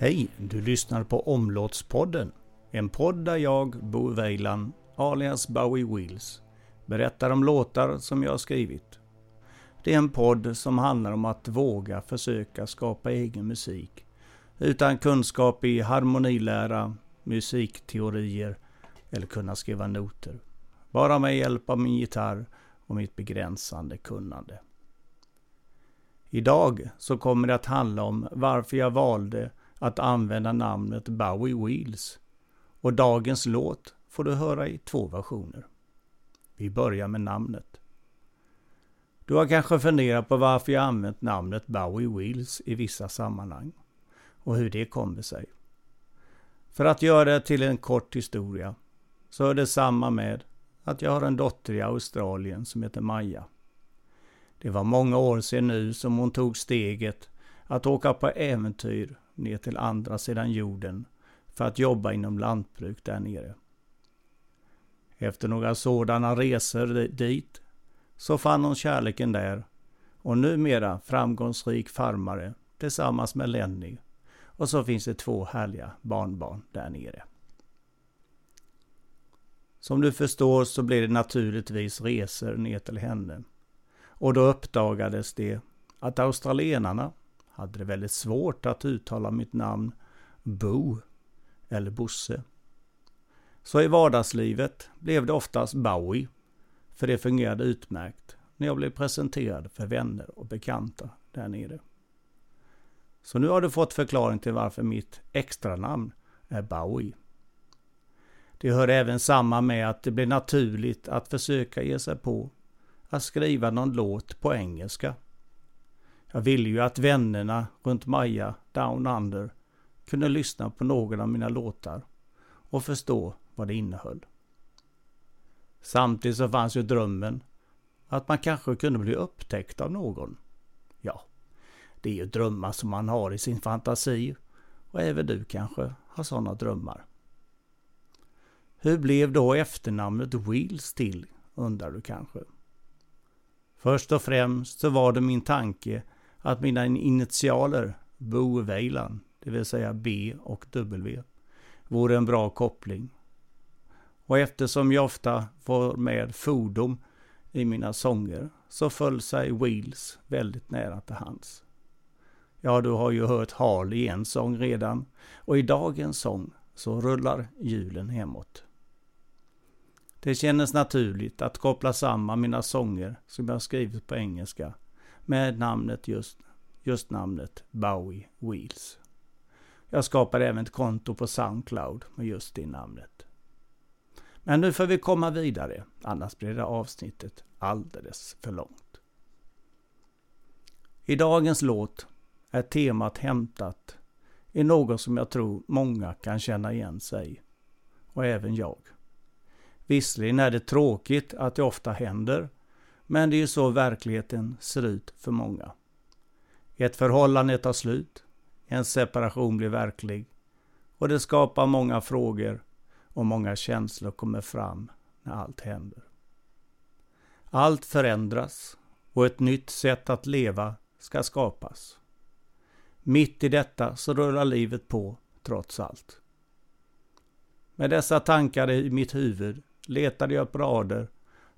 Hej! Du lyssnar på Omlåtspodden. En podd där jag, Bo Weiland, alias Bowie Wheels, berättar om låtar som jag har skrivit. Det är en podd som handlar om att våga försöka skapa egen musik utan kunskap i harmonilära, musikteorier eller kunna skriva noter. Bara med hjälp av min gitarr och mitt begränsande kunnande. Idag så kommer det att handla om varför jag valde att använda namnet Bowie Wheels. Och dagens låt får du höra i två versioner. Vi börjar med namnet. Du har kanske funderat på varför jag använt namnet Bowie Wheels i vissa sammanhang och hur det kommer sig. För att göra det till en kort historia så är det samma med att jag har en dotter i Australien som heter Maja. Det var många år sedan nu som hon tog steget att åka på äventyr ner till andra sidan jorden för att jobba inom lantbruk där nere. Efter några sådana resor dit så fann hon kärleken där och numera framgångsrik farmare tillsammans med Lenny och så finns det två härliga barnbarn där nere. Som du förstår så blir det naturligtvis resor ner till henne. Och då uppdagades det att australienarna hade det väldigt svårt att uttala mitt namn Bo eller Bosse. Så i vardagslivet blev det oftast Bowie, för det fungerade utmärkt när jag blev presenterad för vänner och bekanta där nere. Så nu har du fått förklaring till varför mitt extranamn är Bowie. Det hör även samman med att det blir naturligt att försöka ge sig på att skriva någon låt på engelska jag ville ju att vännerna runt Maja Down Under kunde lyssna på någon av mina låtar och förstå vad det innehöll. Samtidigt så fanns ju drömmen att man kanske kunde bli upptäckt av någon. Ja, det är ju drömmar som man har i sin fantasi och även du kanske har sådana drömmar. Hur blev då efternamnet Wheels till, undrar du kanske? Först och främst så var det min tanke att mina initialer, Bo Weiland, det vill säga B och W, vore en bra koppling. Och eftersom jag ofta får med fordom i mina sånger så föll sig Wheels väldigt nära till hands. Ja, du har ju hört Harley i en sång redan och i dagens sång så rullar hjulen hemåt. Det kändes naturligt att koppla samman mina sånger som jag skrivit på engelska med namnet just, just namnet Bowie Wheels. Jag skapade även ett konto på Soundcloud med just det namnet. Men nu får vi komma vidare, annars blir det avsnittet alldeles för långt. I dagens låt är temat hämtat i något som jag tror många kan känna igen sig och även jag. Visserligen är det tråkigt att det ofta händer men det är ju så verkligheten ser ut för många. Ett förhållande tar slut, en separation blir verklig och det skapar många frågor och många känslor kommer fram när allt händer. Allt förändras och ett nytt sätt att leva ska skapas. Mitt i detta så rullar livet på trots allt. Med dessa tankar i mitt huvud letade jag upp rader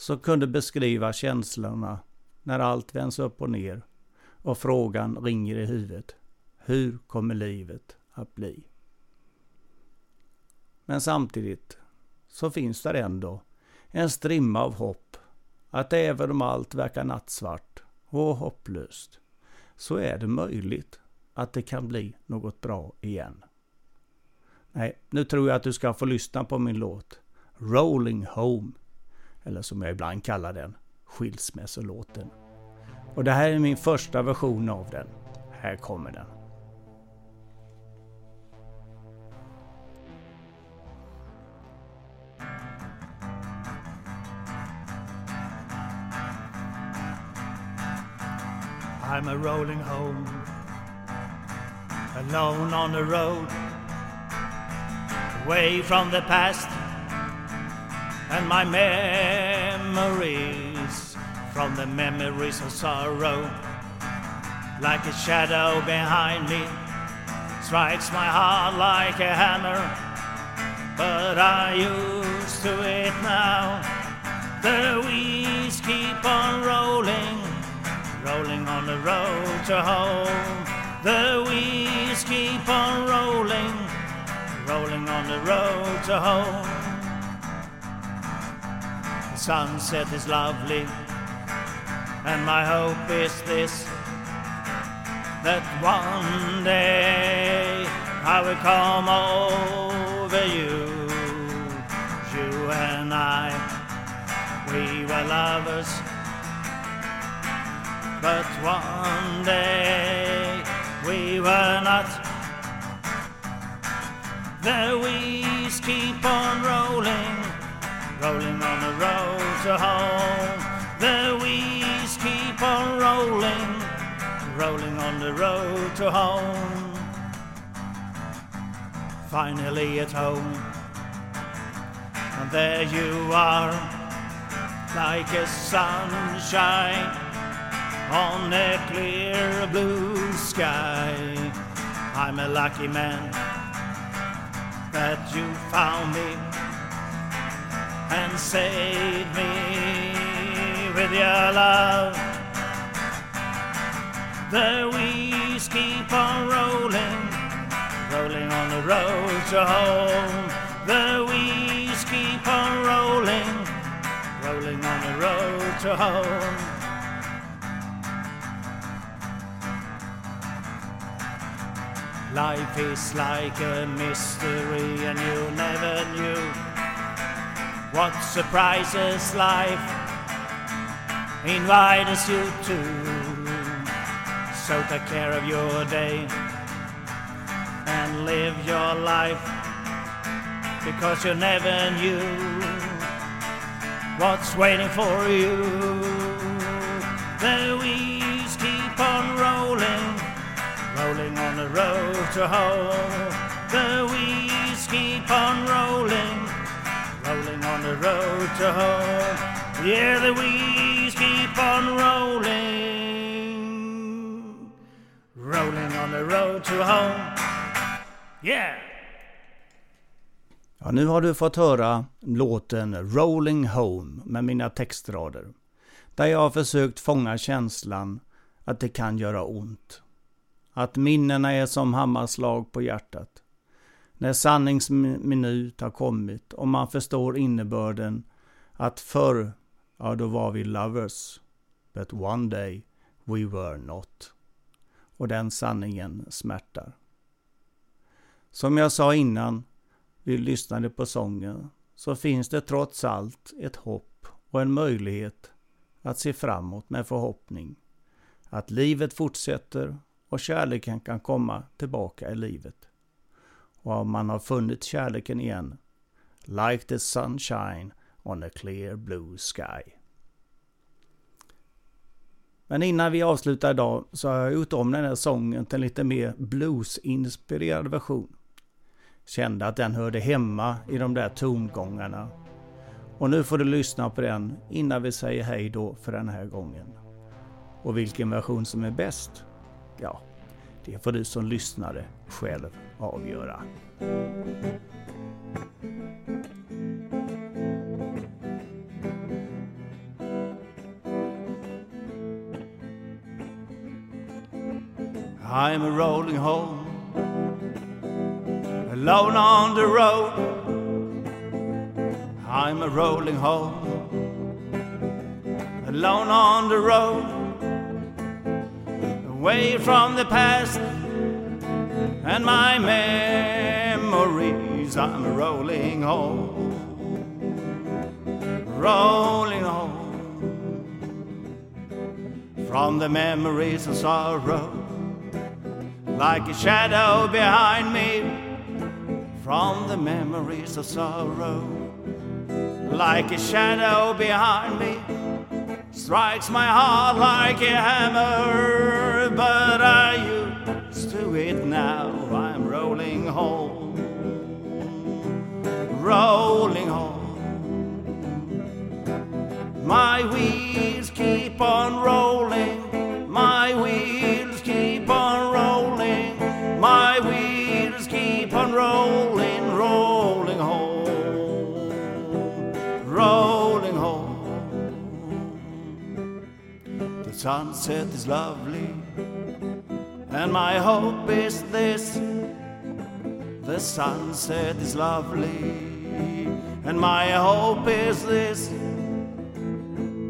som kunde beskriva känslorna när allt vänds upp och ner och frågan ringer i huvudet. Hur kommer livet att bli? Men samtidigt så finns där ändå en strimma av hopp att även om allt verkar nattsvart och hopplöst så är det möjligt att det kan bli något bra igen. Nej, nu tror jag att du ska få lyssna på min låt Rolling Home eller som jag ibland kallar den, skilsmässolåten. Och det här är min första version av den. Här kommer den. I'm a rolling home, alone on the road, away from the past and my memories from the memories of sorrow like a shadow behind me strikes my heart like a hammer, but I used to it now. The wheels keep on rolling, rolling on the road to home. The wheels keep on rolling, rolling on the road to home. Sunset is lovely, and my hope is this that one day I will come over you, you and I. We were lovers, but one day we were not. The wheels keep on rolling, rolling on the road to home. The wheels keep on rolling, rolling on the road to home. Finally at home, and there you are, like a sunshine on a clear blue sky. I'm a lucky man that you found me and saved me with your love. The wheels keep on rolling, rolling on the road to home. The wheels keep on rolling, rolling on the road to home. Life is like a mystery, and you what surprises life invites you to. So take care of your day and live your life because you never knew what's waiting for you. The wheels keep on rolling rolling on the road to home. The wheels keep on rolling, the road to home. Yeah, the wheels keep on rolling, rolling on the road to home. Yeah! Ja, nu har du fått höra låten Rolling Home med mina textrader. Där jag har försökt fånga känslan att det kan göra ont att minnena är som hammarslag på hjärtat. När sanningsminut har kommit och man förstår innebörden att förr, ja då var vi lovers, but one day we were not. Och den sanningen smärtar. Som jag sa innan vi lyssnade på sången så finns det trots allt ett hopp och en möjlighet att se framåt med förhoppning. Att livet fortsätter och kärleken kan komma tillbaka i livet. Och man har funnit kärleken igen, like the sunshine on a clear blue sky. Men innan vi avslutar idag så har jag gjort om den här sången till en lite mer bluesinspirerad version. Kände att den hörde hemma i de där tongångarna. Och nu får du lyssna på den innan vi säger hej då för den här gången. Och vilken version som är bäst? Ja, det får du som lyssnare själv avgöra. I'm a rolling home, alone on the road. I'm a rolling home, alone on the road away from the past and my memories. I'm rolling home, rolling home from the memories of sorrow, like a shadow behind me. From the memories of sorrow, like a shadow behind me strikes my heart like a hammer, but I used to it now. Sunset is lovely, and my hope is this the sunset is lovely, and my hope is this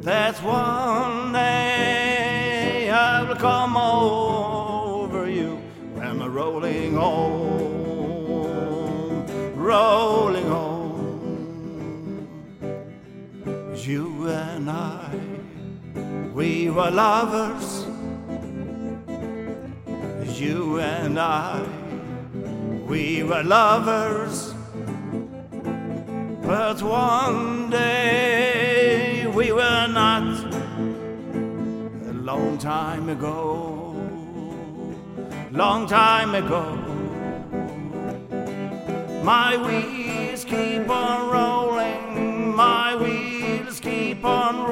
that one day I will come over you. I'm rolling home, rolling home. You and I, we were lovers. You and I, we were lovers. But one day we were not. A long time ago, long time ago. My wheels keep on rolling, my wheels keep on rolling,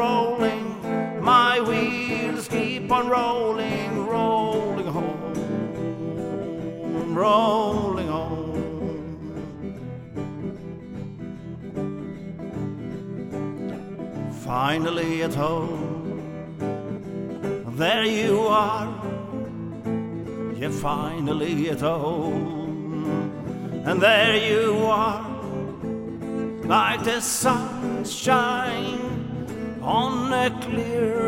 keep on rolling, rolling home, rolling home. Finally at home, there you are. You're finally at home, and there you are, like the sunshine on a clear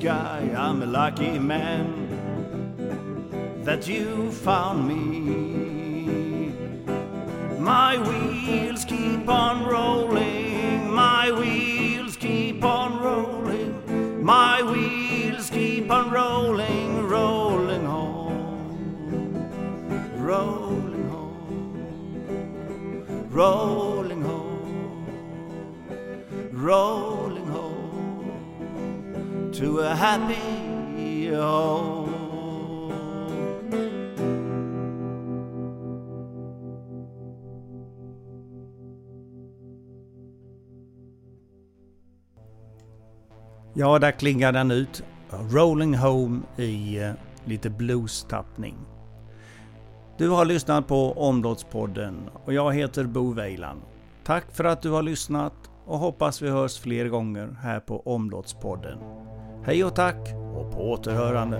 sky. I'm a lucky man that you found me. My wheels keep on rolling, happy home. Ja, där klingar den ut. Rolling Home i eh, lite blues-tappning. Du har lyssnat på Omlottspodden och jag heter Bo Weiland. Tack för att du har lyssnat och hoppas vi hörs fler gånger här på Omlottspodden. Hej och tack och på återhörande.